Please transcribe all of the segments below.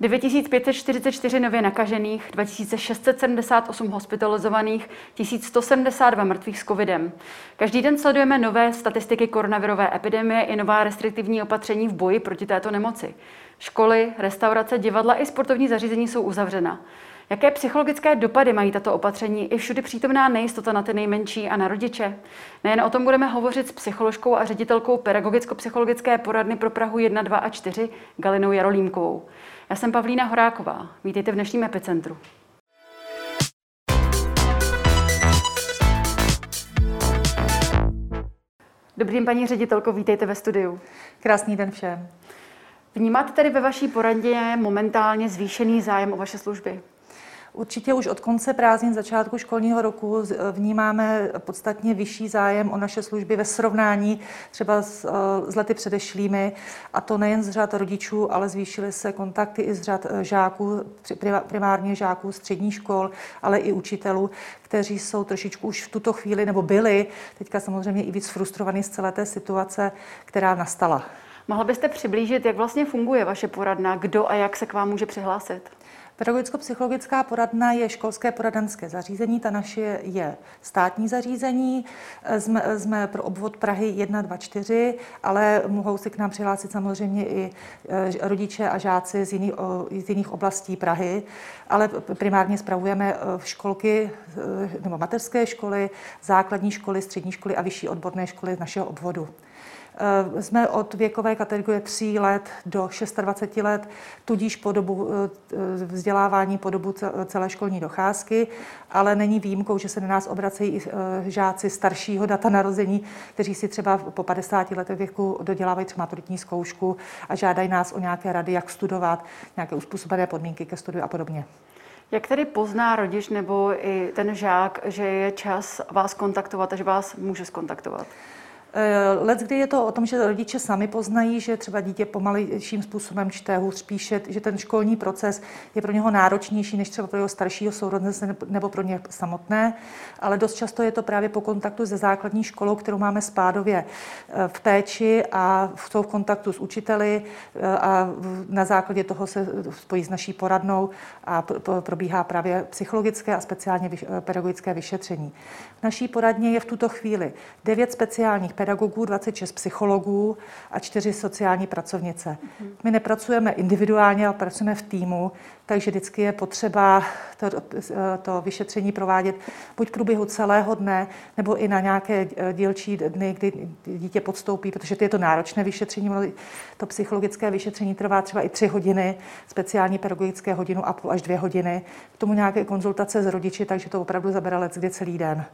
9544 nově nakažených, 2678 hospitalizovaných, 1172 mrtvých s covidem. Každý den sledujeme nové statistiky koronavirové epidemie i nová restriktivní opatření v boji proti této nemoci. Školy, restaurace, divadla i sportovní zařízení jsou uzavřena. Jaké psychologické dopady mají tato opatření i všudy přítomná nejistota na ty nejmenší a na rodiče? Nejen o tom budeme hovořit s psycholožkou a ředitelkou pedagogicko-psychologické poradny pro Prahu 1, 2 a 4 Galinou Jarolímkovou. Já jsem Pavlína Horáková. Vítejte v dnešním epicentru. Dobrý den, paní ředitelko, vítejte ve studiu. Krásný den všem. Vnímáte tedy ve vaší poradě momentálně zvýšený zájem o vaše služby? Určitě už od konce prázdnin začátku školního roku vnímáme podstatně vyšší zájem o naše služby ve srovnání třeba s, s lety předešlými, a to nejen z řad rodičů, ale zvýšily se kontakty i z řad e, žáků, primárně žáků středních škol, ale i učitelů, kteří jsou trošičku už v tuto chvíli, nebo byli, teďka samozřejmě i víc frustrovaní z celé té situace, která nastala. Mohla byste přiblížit, jak vlastně funguje vaše poradna, kdo a jak se k vám může přihlásit? Pedagogicko-psychologická poradna je školské poradenské zařízení, ta naše je státní zařízení. Jsme, jsme pro obvod Prahy 1, 2, 4, ale mohou se k nám přihlásit samozřejmě i e, rodiče a žáci z jiných, z jiných oblastí Prahy, ale primárně spravujeme e, školky e, nebo mateřské školy, základní školy, střední školy a vyšší odborné školy našeho obvodu. Eh, jsme od věkové kategorie 3 let do 26 let, tudíž po dobu eh, vzdělávání, po dobu celé školní docházky, ale není výjimkou, že se na nás obracejí i eh, žáci staršího data narození, kteří si třeba po 50 letech věku dodělávají třeba maturitní zkoušku a žádají nás o nějaké rady, jak studovat, nějaké uspůsobené podmínky ke studiu a podobně. Jak tedy pozná rodič nebo i ten žák, že je čas vás kontaktovat a že vás může skontaktovat? Eh, let, kdy je to o tom, že rodiče sami poznají, že třeba dítě pomalejším způsobem čte, hůř píše, že ten školní proces je pro něho náročnější než třeba pro jeho staršího sourozence nebo pro ně samotné, ale dost často je to právě po kontaktu se základní školou, kterou máme spádově eh, v péči a jsou v kontaktu s učiteli eh, a na základě toho se spojí s naší poradnou a probíhá právě psychologické a speciálně pedagogické vyšetření. V naší poradně je v tuto chvíli devět speciálních pedagogů, 26 psychologů a čtyři sociální pracovnice. My nepracujeme individuálně, ale pracujeme v týmu, takže vždycky je potřeba to, to vyšetření provádět buď v průběhu celého dne, nebo i na nějaké dílčí dny, kdy dítě podstoupí, protože to je to náročné vyšetření, to psychologické vyšetření trvá třeba i tři hodiny, speciální pedagogické hodinu a půl až dvě hodiny, k tomu nějaké konzultace s rodiči, takže to opravdu zabere let kdy celý den.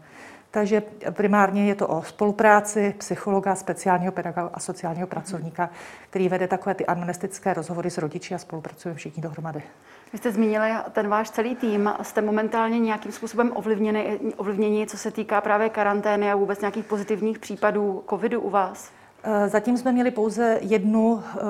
Takže primárně je to o spolupráci psychologa, speciálního pedagoga a sociálního pracovníka, který vede takové ty amnestické rozhovory s rodiči a spolupracujeme všichni dohromady. Vy jste zmínili ten váš celý tým. Jste momentálně nějakým způsobem ovlivněni, ovlivněni, co se týká právě karantény a vůbec nějakých pozitivních případů covidu u vás? Eh, zatím jsme měli pouze jednu eh,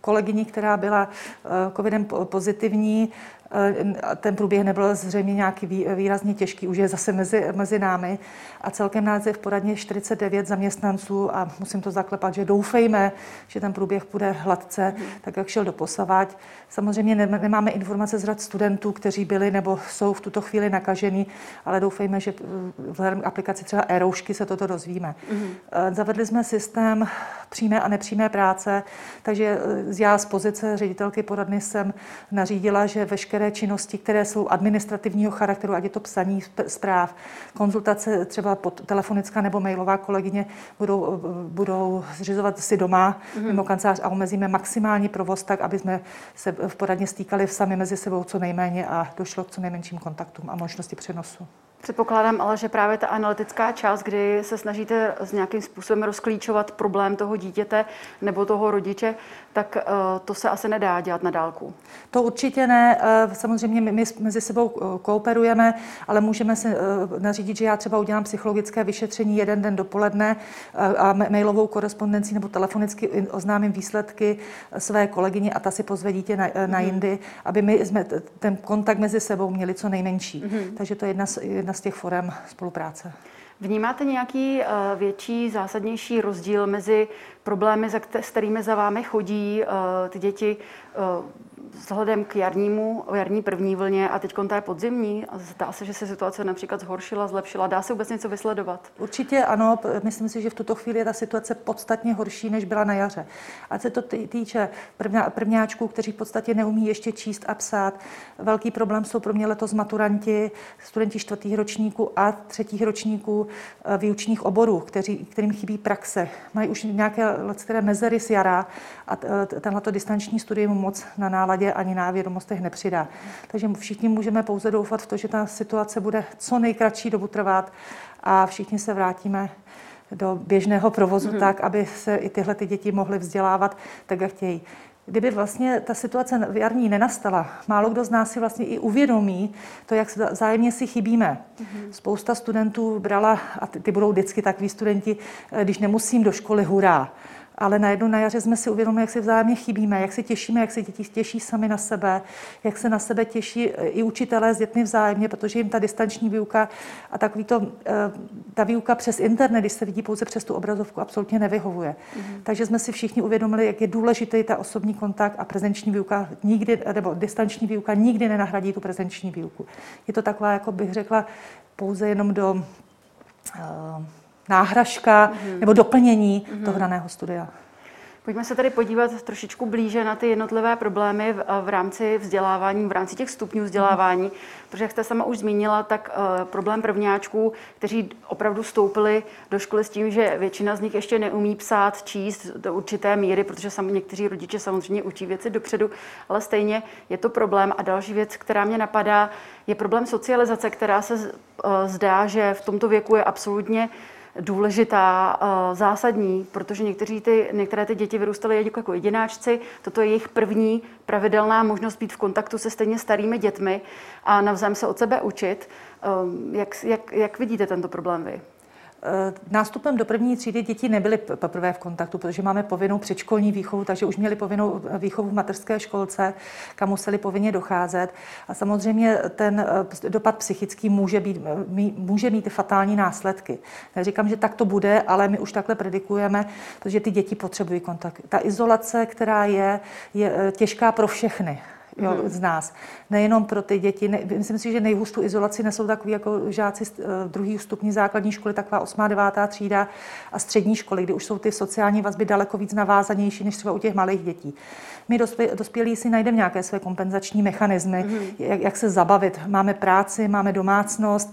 kolegyni, která byla eh, covidem pozitivní. Eh, ten průběh nebyl zřejmě nějaký výrazně těžký, už je zase mezi, mezi námi a celkem nás je v poradně 49 zaměstnanců a musím to zaklepat, že doufejme, že ten průběh bude hladce, tak jak šel do posavať. Samozřejmě nemáme informace z rad studentů, kteří byli nebo jsou v tuto chvíli nakažení, ale doufejme, že k aplikaci třeba e se toto dozvíme. Mm-hmm. Zavedli jsme systém přímé a nepřímé práce, takže eh, já z pozice ředitelky poradny jsem nařídila, že veškeré veškeré činnosti, které jsou administrativního charakteru, ať je to psaní zpráv, konzultace třeba pod telefonická nebo mailová kolegyně budou, budou zřizovat si doma mm-hmm. mimo kancelář a omezíme maximální provoz tak, aby jsme se v poradně stýkali sami mezi sebou co nejméně a došlo k co nejmenším kontaktům a možnosti přenosu. Předpokládám ale, že právě ta analytická část, kdy se snažíte s nějakým způsobem rozklíčovat problém toho dítěte nebo toho rodiče, tak eh, to se asi nedá dělat na dálku. To určitě ne. Eh, samozřejmě my mezi sebou eh, kooperujeme, ale můžeme se nařídit, že já třeba udělám psychologické vyšetření jeden den dopoledne a mailovou korespondenci nebo telefonicky oznámím výsledky své kolegyně a ta si pozve dítě na, na mhm. jindy, aby my jsme ten kontakt mezi sebou měli co nejmenší. Mm-hmm. Takže to je jedna z, jedna z těch forem spolupráce. Vnímáte nějaký větší, zásadnější rozdíl mezi problémy, za, s kterými za vámi chodí ty děti vzhledem k jarnímu, jarní první vlně a teď té podzimní, zdá se, že se situace například zhoršila, zlepšila. Dá se vůbec něco vysledovat? Určitě ano. Myslím si, že v tuto chvíli je ta situace podstatně horší, než byla na jaře. A se to týče prvňáčků, kteří v podstatě neumí ještě číst a psát. Velký problém jsou pro mě letos maturanti, studenti čtvrtých ročníků a třetích ročníků eh, výučních oborů, kteří, kterým chybí praxe. Mají už nějaké které mezery z jara a tenhle distanční studium moc na náladě ani na vědomostech nepřidá. Takže všichni můžeme pouze doufat v to, že ta situace bude co nejkratší dobu trvat a všichni se vrátíme do běžného provozu mm-hmm. tak, aby se i tyhle ty děti mohly vzdělávat tak, jak chtějí. Kdyby vlastně ta situace v jarní nenastala, málo kdo z nás si vlastně i uvědomí to, jak zájemně si chybíme. Mm-hmm. Spousta studentů brala, a ty, ty budou vždycky takový studenti, eh, když nemusím do školy, hurá ale najednou na jaře jsme si uvědomili, jak si vzájemně chybíme, jak se těšíme, jak se děti těší sami na sebe, jak se na sebe těší i učitelé s dětmi vzájemně, protože jim ta distanční výuka a takový to, eh, ta výuka přes internet, když se vidí pouze přes tu obrazovku, absolutně nevyhovuje. Mm-hmm. Takže jsme si všichni uvědomili, jak je důležitý ta osobní kontakt a prezenční výuka nikdy, nebo distanční výuka nikdy nenahradí tu prezenční výuku. Je to taková, jako bych řekla, pouze jenom do uh, náhražka mm-hmm. nebo doplnění mm-hmm. toho daného studia. Pojďme se tady podívat trošičku blíže na ty jednotlivé problémy v, v rámci vzdělávání, v rámci těch stupňů vzdělávání, protože jak jste sama už zmínila, tak uh, problém prvňáčků, kteří opravdu vstoupili do školy s tím, že většina z nich ještě neumí psát, číst do určité míry, protože sami někteří rodiče samozřejmě učí věci dopředu, ale stejně je to problém. A další věc, která mě napadá, je problém socializace, která se uh, zdá, že v tomto věku je absolutně důležitá, eh, zásadní, protože někteří ty, některé ty děti vyrůstaly jako jedináčci. Toto je jejich první pravidelná možnost být v kontaktu se stejně starými dětmi a navzájem se od sebe učit. Eh, jak, jak, jak vidíte tento problém vy? Eh, nástupem do první třídy děti nebyly poprvé v kontaktu, protože máme povinnou předškolní výchovu, takže už měli povinnou výchovu v mateřské školce, kam museli povinně docházet. A samozřejmě ten eh, dopad psychický může, být, eh, může mít fatální následky. Neříkám, že tak to bude, ale my už takhle predikujeme, protože ty děti potřebují kontakt. Ta izolace, která je, je těžká pro všechny jo, hmm. z nás. Nejenom pro ty děti. Ne, myslím si, že nejhůř tu izolaci nesou takový jako žáci z uh, druhý stupní základní školy, taková 8. 9. třída a střední školy, kdy už jsou ty sociální vazby daleko víc navázanější než třeba u těch malých dětí. My dospě, dospělí si najdeme nějaké své kompenzační mechanismy, hmm. jak, jak se zabavit. Máme práci, máme domácnost,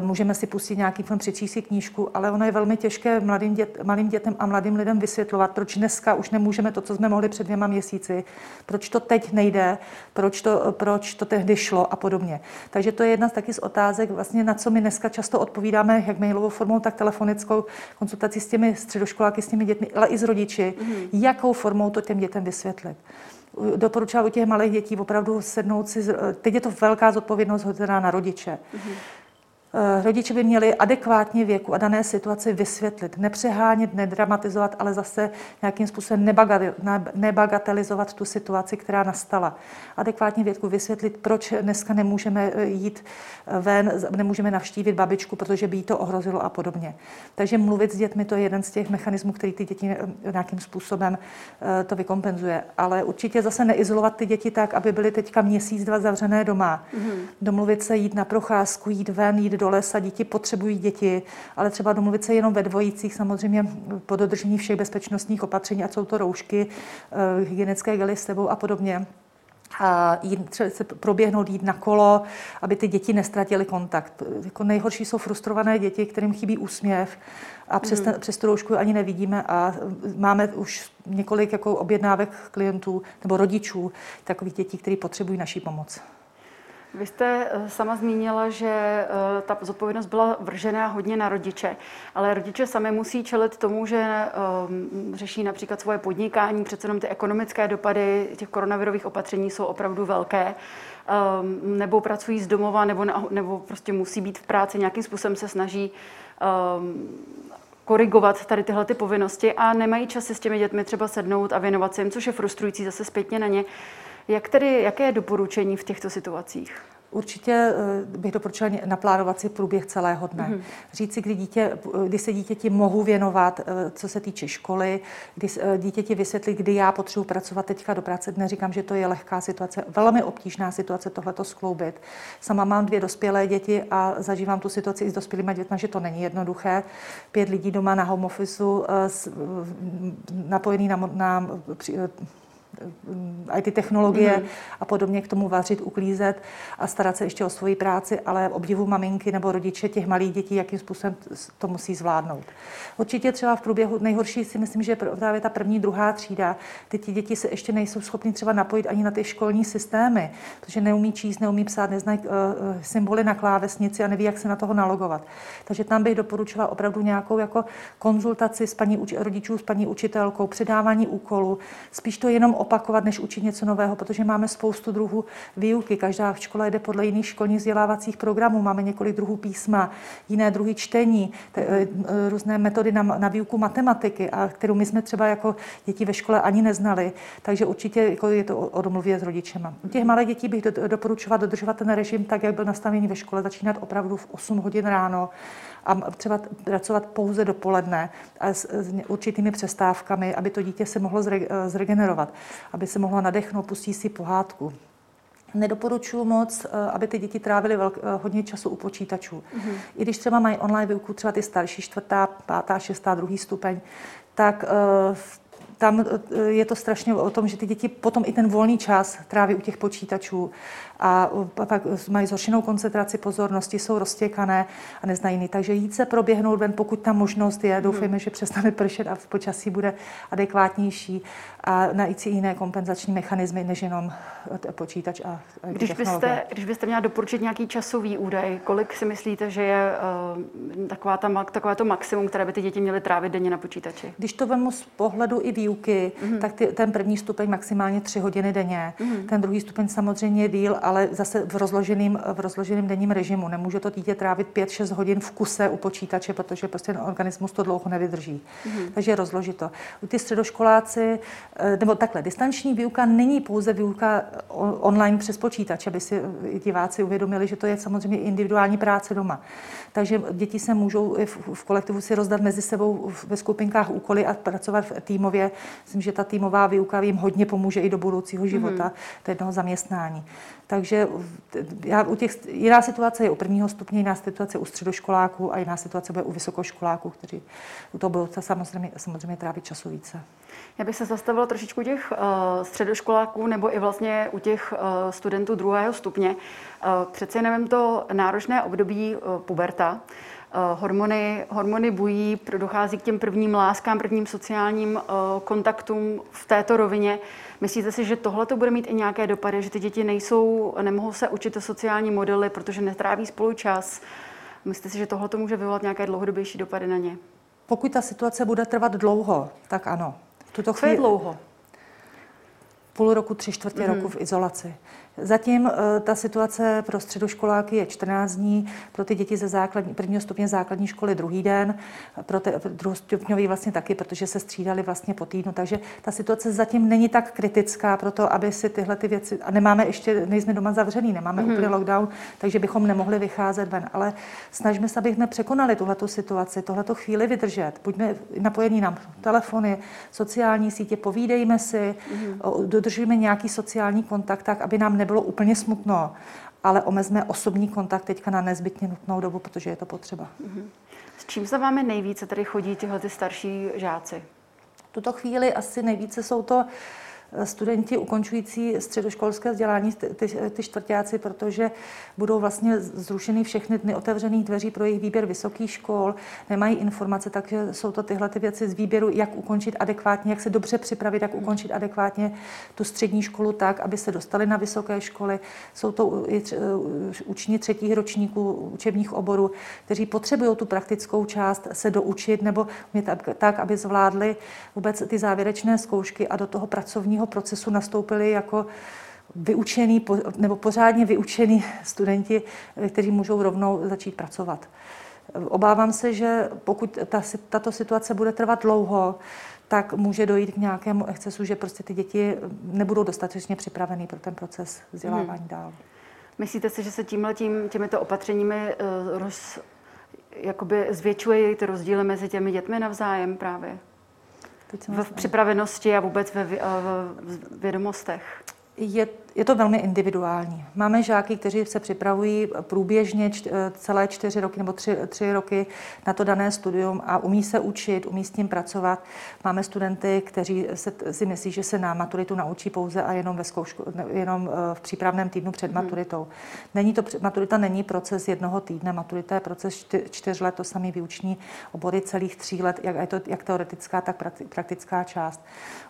uh, můžeme si pustit nějaký film, přečíst si knížku, ale ono je velmi těžké mladým dět, malým dětem a mladým lidem vysvětlovat, proč dneska už nemůžeme to, co jsme mohli před dvěma měsíci, proč to teď nejde, proč to, proč to tehdy šlo a podobně. Takže to je jedna z taky z otázek, vlastně na co my dneska často odpovídáme, jak mailovou formou, tak telefonickou konzultaci s těmi středoškoláky, s těmi dětmi, ale i s rodiči, mm-hmm. jakou formou to těm dětem vysvětlit doporučila u těch malých dětí opravdu sednout si, teď je to velká zodpovědnost hozená na rodiče. Mm-hmm. Eh, rodiče by měli adekvátně věku a dané situaci vysvětlit, nepřehánět, nedramatizovat, ale zase nějakým způsobem nebagatelizovat tu situaci, která nastala. Adekvátně věku vysvětlit, proč dneska nemůžeme eh, jít eh, ven, nemůžeme navštívit babičku, protože by jí to ohrozilo a podobně. Takže mluvit s dětmi to je jeden z těch mechanismů, který ty děti nějakým způsobem to vykompenzuje. Ale určitě zase neizolovat ty děti tak, aby byly teďka měsíc, dva zavřené doma. Mm-hmm. Domluvit se, jít na procházku, jít ven, jít do lesa, děti potřebují děti, ale třeba domluvit se jenom ve dvojicích, samozřejmě po dodržení všech bezpečnostních opatření, a jsou to roušky, eh, hygienické gely s sebou a podobně a jít, třeba se proběhnout, jít na kolo, aby ty děti nestratily kontakt. Jako nejhorší jsou frustrované děti, kterým chybí úsměv a přes, mhm. ten, přes tu roušku ani nevidíme a máme už několik jako objednávek klientů nebo rodičů takových dětí, kteří potřebují naší pomoc. Vy jste eh, sama zmínila, že eh, ta zodpovědnost byla vržená hodně na rodiče, ale rodiče sami musí čelit tomu, že ehm, řeší například svoje podnikání, přece jenom ty ekonomické dopady těch koronavirových opatření jsou opravdu velké, ehm, nebo pracují z domova, nebo, nebo prostě musí být v práci, nějakým způsobem se snaží ehm, korigovat tady tyhle ty povinnosti a nemají čas si s těmi dětmi třeba sednout a věnovat se jim, což je frustrující zase zpětně na ně. Jak tedy, jaké je doporučení v těchto situacích? Určitě eh, bych doporučila naplánovat si průběh celého dne. Mm-hmm. Říct si, kdy, dítě, kdy se dítěti mohu věnovat, eh, co se týče školy, kdy eh, dítěti vysvětlit, kdy já potřebuji pracovat teďka do práce. Dnes říkám, že to je lehká situace, velmi obtížná situace tohleto skloubit. Sama mám dvě dospělé děti a zažívám tu situaci i s dospělými dětmi, že to není jednoduché. Pět lidí doma na home office, napojený na, na i ty technologie mm-hmm. a podobně k tomu vařit, uklízet a starat se ještě o svoji práci, ale obdivu maminky nebo rodiče těch malých dětí, jakým způsobem to musí zvládnout. Určitě třeba v průběhu nejhorší si myslím, že právě ta první, druhá třída, ty ti děti se ještě nejsou schopni třeba napojit ani na ty školní systémy, protože neumí číst, neumí psát, neznají uh, symboly na klávesnici a neví, jak se na toho nalogovat. Takže tam bych doporučila opravdu nějakou jako konzultaci s paní rodičů, s paní učitelkou, předávání úkolů, spíš to jenom opakovat, než učit něco nového, protože máme spoustu druhů výuky. Každá škola jde podle jiných školních vzdělávacích programů. Máme několik druhů písma, jiné druhy čtení, t- e, e, různé metody na, na výuku matematiky, a kterou my jsme třeba jako děti ve škole ani neznali. Takže určitě jako je to o, domluvě s rodičema. U těch malých dětí bych do, doporučovala dodržovat ten režim tak, jak byl nastavený ve škole, začínat opravdu v 8 hodin ráno a třeba pracovat pouze dopoledne a s, s určitými přestávkami, aby to dítě se mohlo zre, zregenerovat, aby se mohlo nadechnout, pustí si pohádku. Nedoporučuji moc, eh, aby ty děti trávily velk, eh, hodně času u počítačů. Mm-hmm. I když třeba mají online výuku, třeba ty starší, čtvrtá, pátá, šestá, druhý stupeň, tak uh, tam je to strašně o tom, že ty děti potom i ten volný čas tráví u těch počítačů a pak mají zhoršenou koncentraci pozornosti, jsou roztěkané a neznají jiný. Takže jít se proběhnout ven, pokud ta možnost je, doufejme, hmm. že přestane pršet a v počasí bude adekvátnější a najít si jiné kompenzační mechanismy, než jenom počítač a když byste, když byste měla doporučit nějaký časový údaj, kolik si myslíte, že je uh, taková, ta, takové to maximum, které by ty děti měly trávit denně na počítači? Když to vemu z pohledu i výuky, mm-hmm. tak ty, ten první stupeň maximálně tři hodiny denně. Mm-hmm. Ten druhý stupeň samozřejmě je díl, ale zase v rozloženém, v rozloženém denním režimu. Nemůže to dítě trávit 5-6 hodin v kuse u počítače, protože prostě ten organismus to dlouho nevydrží. Mm-hmm. Takže rozložit to. U ty středoškoláci, eh, nebo takhle, distanční výuka není pouze výuka online přes počítač, aby si diváci uvědomili, že to je samozřejmě individuální práce doma. Takže děti se můžou v kolektivu si rozdat mezi sebou ve skupinkách úkoly a pracovat v týmově. Myslím, že ta týmová výuka jim hodně pomůže i do budoucího života, mm-hmm. do jednoho zaměstnání. Takže já u těch, jiná situace je u prvního stupně, jiná situace u středoškoláků a jiná situace bude u vysokoškoláků, kteří u toho budou samozřejmě, samozřejmě trávit času více. Já bych se zastavila trošičku těch uh, středoškoláků nebo i vlastně u těch uh, studentů druhého stupně. Uh, přece nevím to náročné období uh, puberta. Uh, hormony, hormony bují, dochází k těm prvním láskám, prvním sociálním uh, kontaktům v této rovině. Myslíte si, že tohle to bude mít i nějaké dopady, že ty děti nejsou, nemohou se učit o sociální modely, protože netráví spolu čas? Myslíte si, že tohle to může vyvolat nějaké dlouhodobější dopady na ně? Pokud ta situace bude trvat dlouho, tak ano. Tuto chvíli... Co je dlouho? Půl roku, tři čtvrtě mm. roku v izolaci. Zatím eh, ta situace pro středoškoláky je 14 dní, pro ty děti ze základní, prvního stupně základní školy druhý den, pro ty druhostupňový vlastně taky, protože se střídali vlastně po týdnu. Takže ta situace zatím není tak kritická pro to, aby si tyhle ty věci, a nemáme ještě, nejsme doma zavřený, nemáme mm-hmm. úplně lockdown, takže bychom nemohli vycházet ven. Ale snažíme se, abychom překonali tuhleto situaci, tohleto chvíli vydržet. Buďme napojení na telefony, sociální sítě, povídejme si, mm-hmm. dodržujeme nějaký sociální kontakt tak, aby nám nebylo úplně smutno, ale omezme osobní kontakt teďka na nezbytně nutnou dobu, protože je to potřeba. Mm-hmm. S čím se vámi nejvíce tady chodí tyhle ty starší žáci? V tuto chvíli asi nejvíce jsou to studenti ukončující středoškolské vzdělání, ty, ty čtvrtáci, protože budou vlastně zrušeny všechny dny otevřených dveří pro jejich výběr vysokých škol, nemají informace, takže jsou to tyhle ty věci z výběru, jak ukončit adekvátně, jak se dobře připravit, jak ukončit adekvátně tu střední školu tak, aby se dostali na vysoké školy. Jsou to i učni třetích ročníků učebních oborů, kteří potřebují tu praktickou část se doučit nebo tak, tak, aby zvládli vůbec ty závěrečné zkoušky a do toho pracovního studijního procesu nastoupili jako vyučený nebo pořádně vyučený studenti, kteří můžou rovnou začít pracovat. Obávám se, že pokud ta, tato situace bude trvat dlouho, tak může dojít k nějakému excesu, že prostě ty děti nebudou dostatečně připraveny pro ten proces vzdělávání hmm. dál. Myslíte si, že se tímhle tím, těmito opatřeními roz, jakoby zvětšuje ty rozdíly mezi těmi dětmi navzájem právě? V připravenosti a vůbec ve vědomostech? Je, je to velmi individuální. Máme žáky, kteří se připravují průběžně eh, celé čtyři roky nebo tři, tři roky na to dané studium a umí se učit, umí s tím pracovat. Máme studenty, kteří se, si myslí, že se na maturitu naučí pouze a jenom, ve zkoušku, jenom eh, v přípravném týdnu před hmm. maturitou. Není to, maturita není proces jednoho týdne, maturita je proces čty, čtyř let, to samý výuční obory celých tří let, jak, je to jak teoretická, tak praktická část.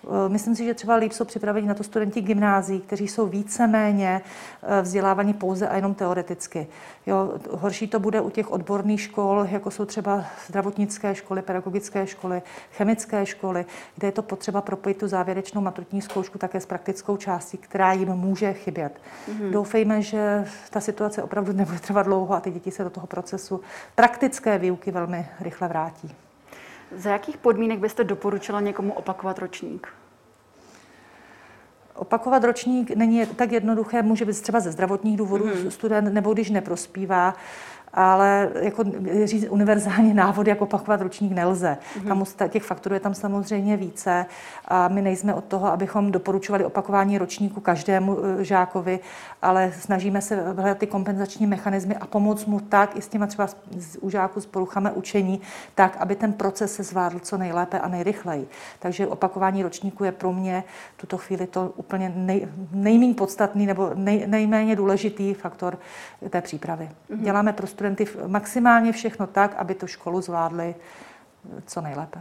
Eh, myslím si, že třeba líp jsou připraveni na to studenti gymnází, kteří jsou víceméně eh, vzdělávaní pouze a jenom teoreticky. Jo, horší to bude u těch odborných škol, jako jsou třeba zdravotnické školy, pedagogické školy, chemické školy, kde je to potřeba propojit tu závěrečnou maturitní zkoušku také s praktickou částí, která jim může chybět. Mm-hmm. Doufejme, že ta situace opravdu nebude trvat dlouho a ty děti se do toho procesu praktické výuky velmi rychle vrátí. Za jakých podmínek byste doporučila někomu opakovat ročník? Opakovat ročník není tak jednoduché, může být třeba ze zdravotních důvodů mm-hmm. student, nebo když neprospívá ale jako říct univerzální návod, jak opakovat ročník nelze. Mm-hmm. Tam těch faktorů je tam samozřejmě více a my nejsme od toho, abychom doporučovali opakování ročníku každému e, žákovi, ale snažíme se hledat ty kompenzační mechanismy a pomoct mu tak i s těma třeba u žáků s poruchami učení, tak, aby ten proces se zvládl co nejlépe a nejrychleji. Takže opakování ročníku je pro mě v tuto chvíli to úplně nej, nejméně podstatný nebo nej, nejméně důležitý faktor té přípravy. Mm-hmm. Děláme prostě studenty maximálně všechno tak, aby tu školu zvládli eh, co nejlépe.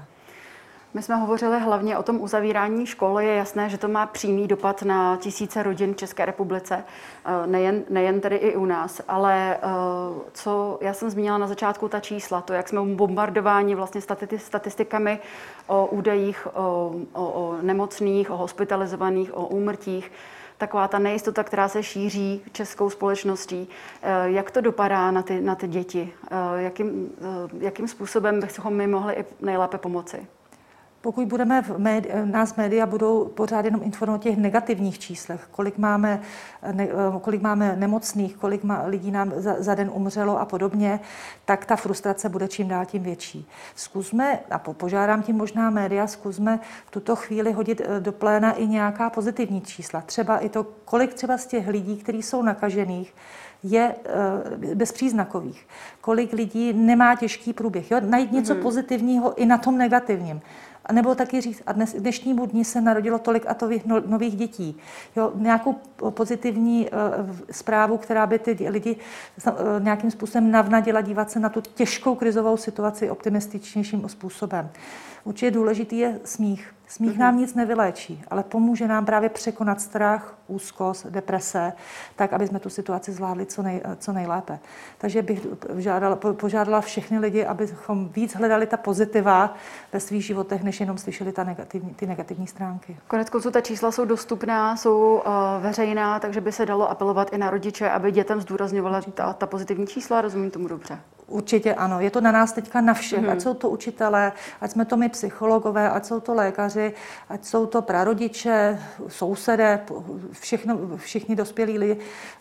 My jsme hovořili hlavně o tom uzavírání škol. Je jasné, že to má přímý dopad na tisíce rodin v České republice, eh, nejen, nejen tedy i u nás. Ale eh, co já jsem zmínila na začátku, ta čísla, to, jak jsme bombardováni vlastně statistikami o údajích o, o, o nemocných, o hospitalizovaných, o úmrtích, taková ta nejistota, která se šíří českou společností. Eh, jak to dopadá na ty, na ty děti? Eh, jakým, eh, jakým způsobem bychom my mohli i nejlépe pomoci? Pokud budeme v médi- nás média budou pořád jenom informovat o těch negativních číslech, kolik máme, ne, kolik máme nemocných, kolik má, lidí nám za, za den umřelo a podobně, tak ta frustrace bude čím dál tím větší. Zkusme, a po, požádám tím možná média, zkusme v tuto chvíli hodit eh, do pléna i nějaká pozitivní čísla. Třeba i to, kolik třeba z těch lidí, kteří jsou nakažených, je uh, bezpříznakových. Kolik lidí nemá těžký průběh. Jo? Najít něco mm-hmm. pozitivního i na tom negativním. A nebo taky říct, a dnes, dnešnímu dní se narodilo tolik a tolik no, nových dětí. Jo, nějakou pozitivní uh, zprávu, která by ty lidi uh, nějakým způsobem navnadila dívat se na tu těžkou krizovou situaci optimističnějším způsobem. Určitě důležitý je smích. Smích mm-hmm. nám nic nevyléčí, ale pomůže nám právě překonat strach, úzkost, deprese, tak, aby jsme tu situaci zvládli co, nej, co nejlépe. Takže bych žádala, požádala všechny lidi, abychom víc hledali ta pozitiva ve svých životech, než jenom slyšeli ta negativní, ty negativní stránky. Konec konců ta čísla jsou dostupná, jsou uh, veřejná, takže by se dalo apelovat i na rodiče, aby dětem zdůrazňovala ta, ta pozitivní čísla. Rozumím tomu dobře. Určitě ano. Je to na nás teďka na všech. Mm-hmm. Ať jsou to učitelé, ať jsme to my psychologové, ať jsou to lékaři, ať jsou to prarodiče, sousedé, všechno, všichni dospělí lidi,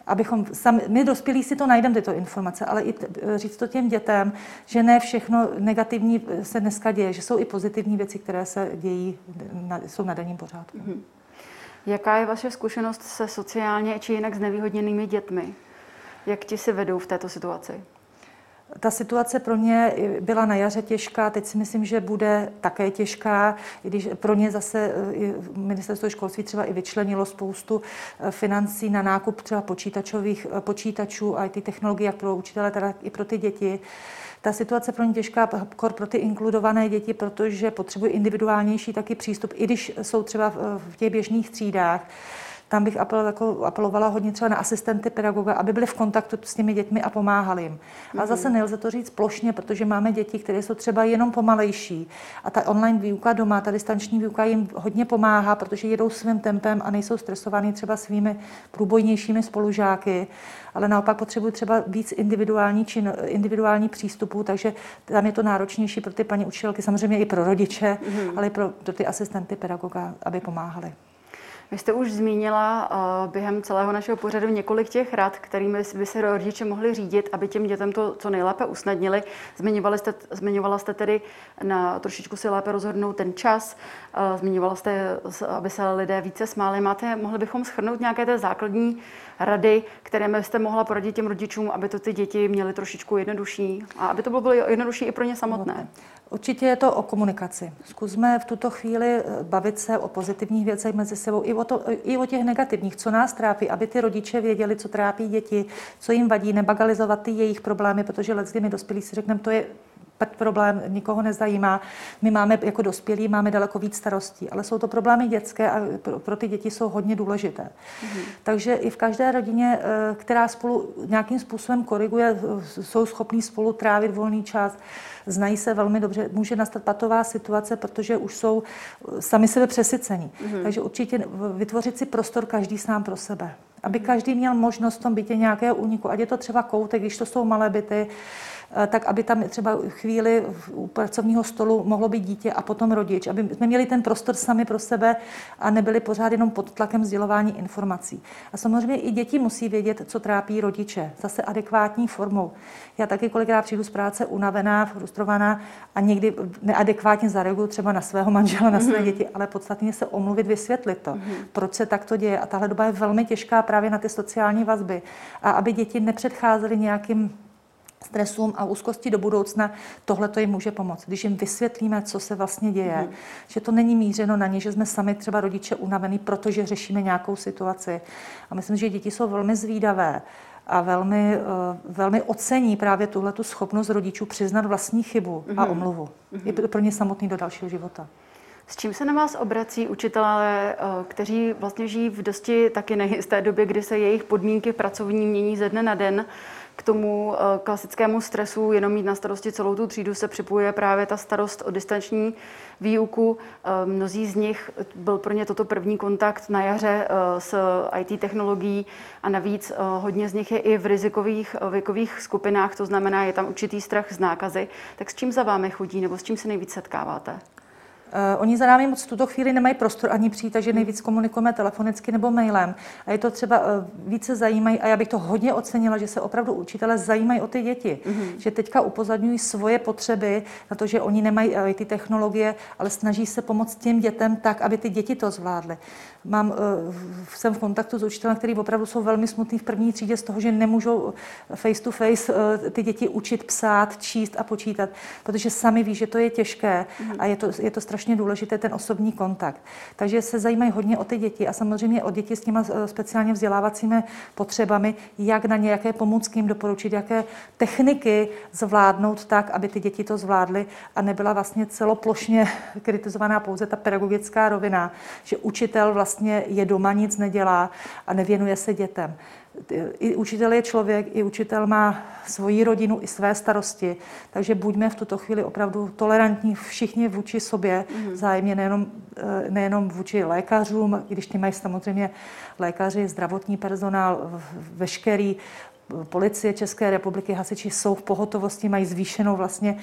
abychom sami, my dospělí si to najdeme tyto informace, ale i říct to těm dětem, že ne všechno negativní se dneska děje, že jsou i pozitivní věci, které se dějí, na, jsou na denním pořádku. Mm-hmm. Jaká je vaše zkušenost se sociálně či jinak znevýhodněnými dětmi? Jak ti si vedou v této situaci? Ta situace pro ně byla na jaře těžká, teď si myslím, že bude také těžká, i když pro ně zase ministerstvo školství třeba i vyčlenilo spoustu eh, financí na nákup třeba počítačových eh, počítačů a ty technologie, jak pro učitele, tak i pro ty děti. Ta situace pro ně těžká pro ty inkludované děti, protože potřebují individuálnější taky přístup, i když jsou třeba v těch běžných třídách tam bych jako apelovala hodně třeba na asistenty pedagoga, aby byli v kontaktu s těmi dětmi a pomáhali jim. A zase nelze to říct plošně, protože máme děti, které jsou třeba jenom pomalejší. A ta online výuka doma, ta distanční výuka jim hodně pomáhá, protože jedou svým tempem a nejsou stresovaní třeba svými průbojnějšími spolužáky, ale naopak potřebují třeba víc individuální, čin, individuální přístupů, takže tam je to náročnější pro ty paní učitelky, samozřejmě i pro rodiče, mm-hmm. ale i pro, pro ty asistenty pedagoga, aby pomáhali. Vy jste už zmínila uh, během celého našeho pořadu několik těch rad, kterými by se rodiče mohli řídit, aby těm dětem to co nejlépe usnadnili. Zmiňovali jste, zmiňovala jste tedy na trošičku si lépe rozhodnout ten čas. Uh, zmiňovala jste, aby se lidé více smáli. Máte, mohli bychom schrnout nějaké té základní rady, které byste mohla poradit těm rodičům, aby to ty děti měly trošičku jednodušší a aby to bylo jednodušší i pro ně samotné? Určitě je to o komunikaci. Zkusme v tuto chvíli eh, bavit se o pozitivních věcech mezi sebou i o, to, i o těch negativních, co nás trápí, aby ty rodiče věděli, co trápí děti, co jim vadí, nebagalizovat ty jejich problémy, protože let, kdy my dospělí si řekneme, to je problém, nikoho nezajímá. My máme jako dospělí, máme daleko víc starostí, ale jsou to problémy dětské a pro, pro ty děti jsou hodně důležité. Mm-hmm. Takže i v každé rodině, eh, která spolu nějakým způsobem koriguje, jsou schopní spolu trávit volný čas, znají se velmi dobře, může nastat patová situace, protože už jsou eh, sami sebe přesycení. Mm-hmm. Takže určitě vytvořit si prostor každý sám pro sebe. Aby mhm. každý měl možnost v tom bytě nějakého úniku, ať je to třeba koutek, když to jsou malé byty, Eh, tak aby tam třeba chvíli u pracovního stolu mohlo být dítě a potom rodič, aby jsme měli ten prostor sami pro sebe a nebyli pořád jenom pod tlakem sdělování informací. A samozřejmě i děti musí vědět, co trápí rodiče, zase adekvátní formou. Já taky kolikrát přijdu z práce unavená, frustrovaná a někdy neadekvátně zareaguju třeba na svého manžela, na své mm-hmm. děti, ale podstatně se omluvit, vysvětlit to, mm-hmm. proč se takto děje. A tahle doba je velmi těžká právě na ty sociální vazby. A aby děti nepředcházely nějakým stresům a úzkosti do budoucna, tohle to jim může pomoct. Když jim vysvětlíme, co se vlastně děje, mm. že to není mířeno na ně, že jsme sami třeba rodiče unavení, protože řešíme nějakou situaci. A myslím, že děti jsou velmi zvídavé a velmi, eh, velmi ocení právě tuhle tu schopnost rodičů přiznat vlastní chybu mm. a mhm. omluvu. Mm. Je pro ně samotný do dalšího života. S čím se na vás obrací učitelé, eh, kteří vlastně žijí v dosti taky nejisté době, kdy se jejich podmínky pracovní mění ze dne na den? K tomu eh, klasickému stresu jenom mít na starosti celou tu třídu se připojuje právě ta starost o distanční výuku. Eh, mnozí z nich byl pro ně toto první kontakt na jaře eh, s IT technologií a navíc hodně z nich je i v rizikových věkových skupinách, to znamená, je tam určitý strach z nákazy. Tak s čím za vámi chodí nebo s čím se nejvíc setkáváte? Uh, oni za námi moc v tuto chvíli nemají prostor ani přijít, takže nejvíc komunikujeme telefonicky nebo mailem. A je to třeba uh, více zajímají, a já bych to hodně ocenila, že se opravdu učitelé zajímají o ty děti. Mm-hmm. Že teďka upozadňují svoje potřeby na to, že oni nemají uh, ty technologie, ale snaží se pomoct těm dětem tak, aby ty děti to zvládly. Mám, jsem v kontaktu s učitelem, který opravdu jsou velmi smutný v první třídě z toho, že nemůžou face to face ty děti učit psát, číst a počítat, protože sami ví, že to je těžké mm-hmm. a je to, je to strašně strašně důležité ten osobní kontakt. Takže se zajímají hodně o ty děti a samozřejmě o děti s těma eh, speciálně vzdělávacími potřebami, jak na ně, jaké pomůcky jim doporučit, jaké techniky zvládnout tak, aby ty děti to zvládly a nebyla vlastně celoplošně kritizovaná pouze ta pedagogická rovina, že učitel vlastně je doma, nic nedělá a nevěnuje se dětem i učitel je člověk, i učitel má svoji rodinu, i své starosti, takže buďme v tuto chvíli opravdu tolerantní všichni vůči sobě, mm-hmm. zájemně nejenom, eh, nejenom vůči lékařům, když ty mají samozřejmě lékaři, zdravotní personál, veškerý policie České republiky, hasiči jsou v pohotovosti, mají zvýšenou vlastně,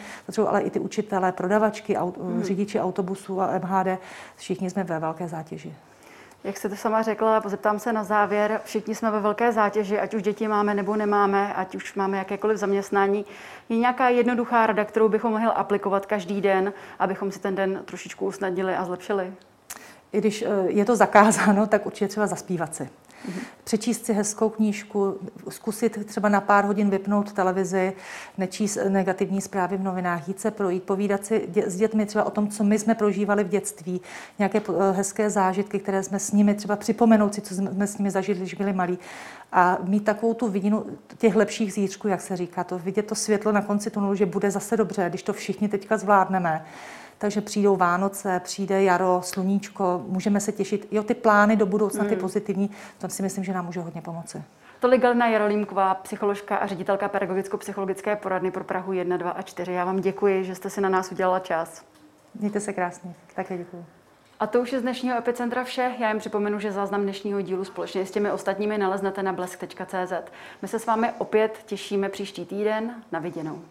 ale i ty učitelé, prodavačky, aut, mm. řidiči autobusů a MHD, všichni jsme ve velké zátěži. Jak jste to sama řekla, zeptám se na závěr, všichni jsme ve velké zátěži, ať už děti máme nebo nemáme, ať už máme jakékoliv zaměstnání. Je nějaká jednoduchá rada, kterou bychom mohli aplikovat každý den, abychom si ten den trošičku usnadnili a zlepšili? I když eh, je to zakázáno, tak určitě třeba zaspívat si. Přečíst si hezkou knížku, zkusit třeba na pár hodin vypnout televizi, nečíst negativní zprávy v novinách, jít se projít, povídat si s dětmi třeba o tom, co my jsme prožívali v dětství, nějaké eh, hezké zážitky, které jsme s nimi třeba připomenout si, co jsme s nimi zažili, když byli malí. A mít takovou tu vidinu těch lepších zítřků, jak se říká, to vidět to světlo na konci tunelu, že bude zase dobře, když to všichni teďka zvládneme takže přijdou Vánoce, přijde jaro, sluníčko, můžeme se těšit. Jo, ty plány do budoucna, ty hmm. pozitivní, to si myslím, že nám může hodně pomoci. Tolik Galina Jarolímková, psycholožka a ředitelka pedagogicko-psychologické poradny pro Prahu 1, 2 a 4. Já vám děkuji, že jste si na nás udělala čas. Mějte se krásně. Také děkuji. A to už je z dnešního Epicentra vše. Já jim připomenu, že záznam dnešního dílu společně s těmi ostatními naleznete na blesk.cz. My se s vámi opět těšíme příští týden. Na viděnou.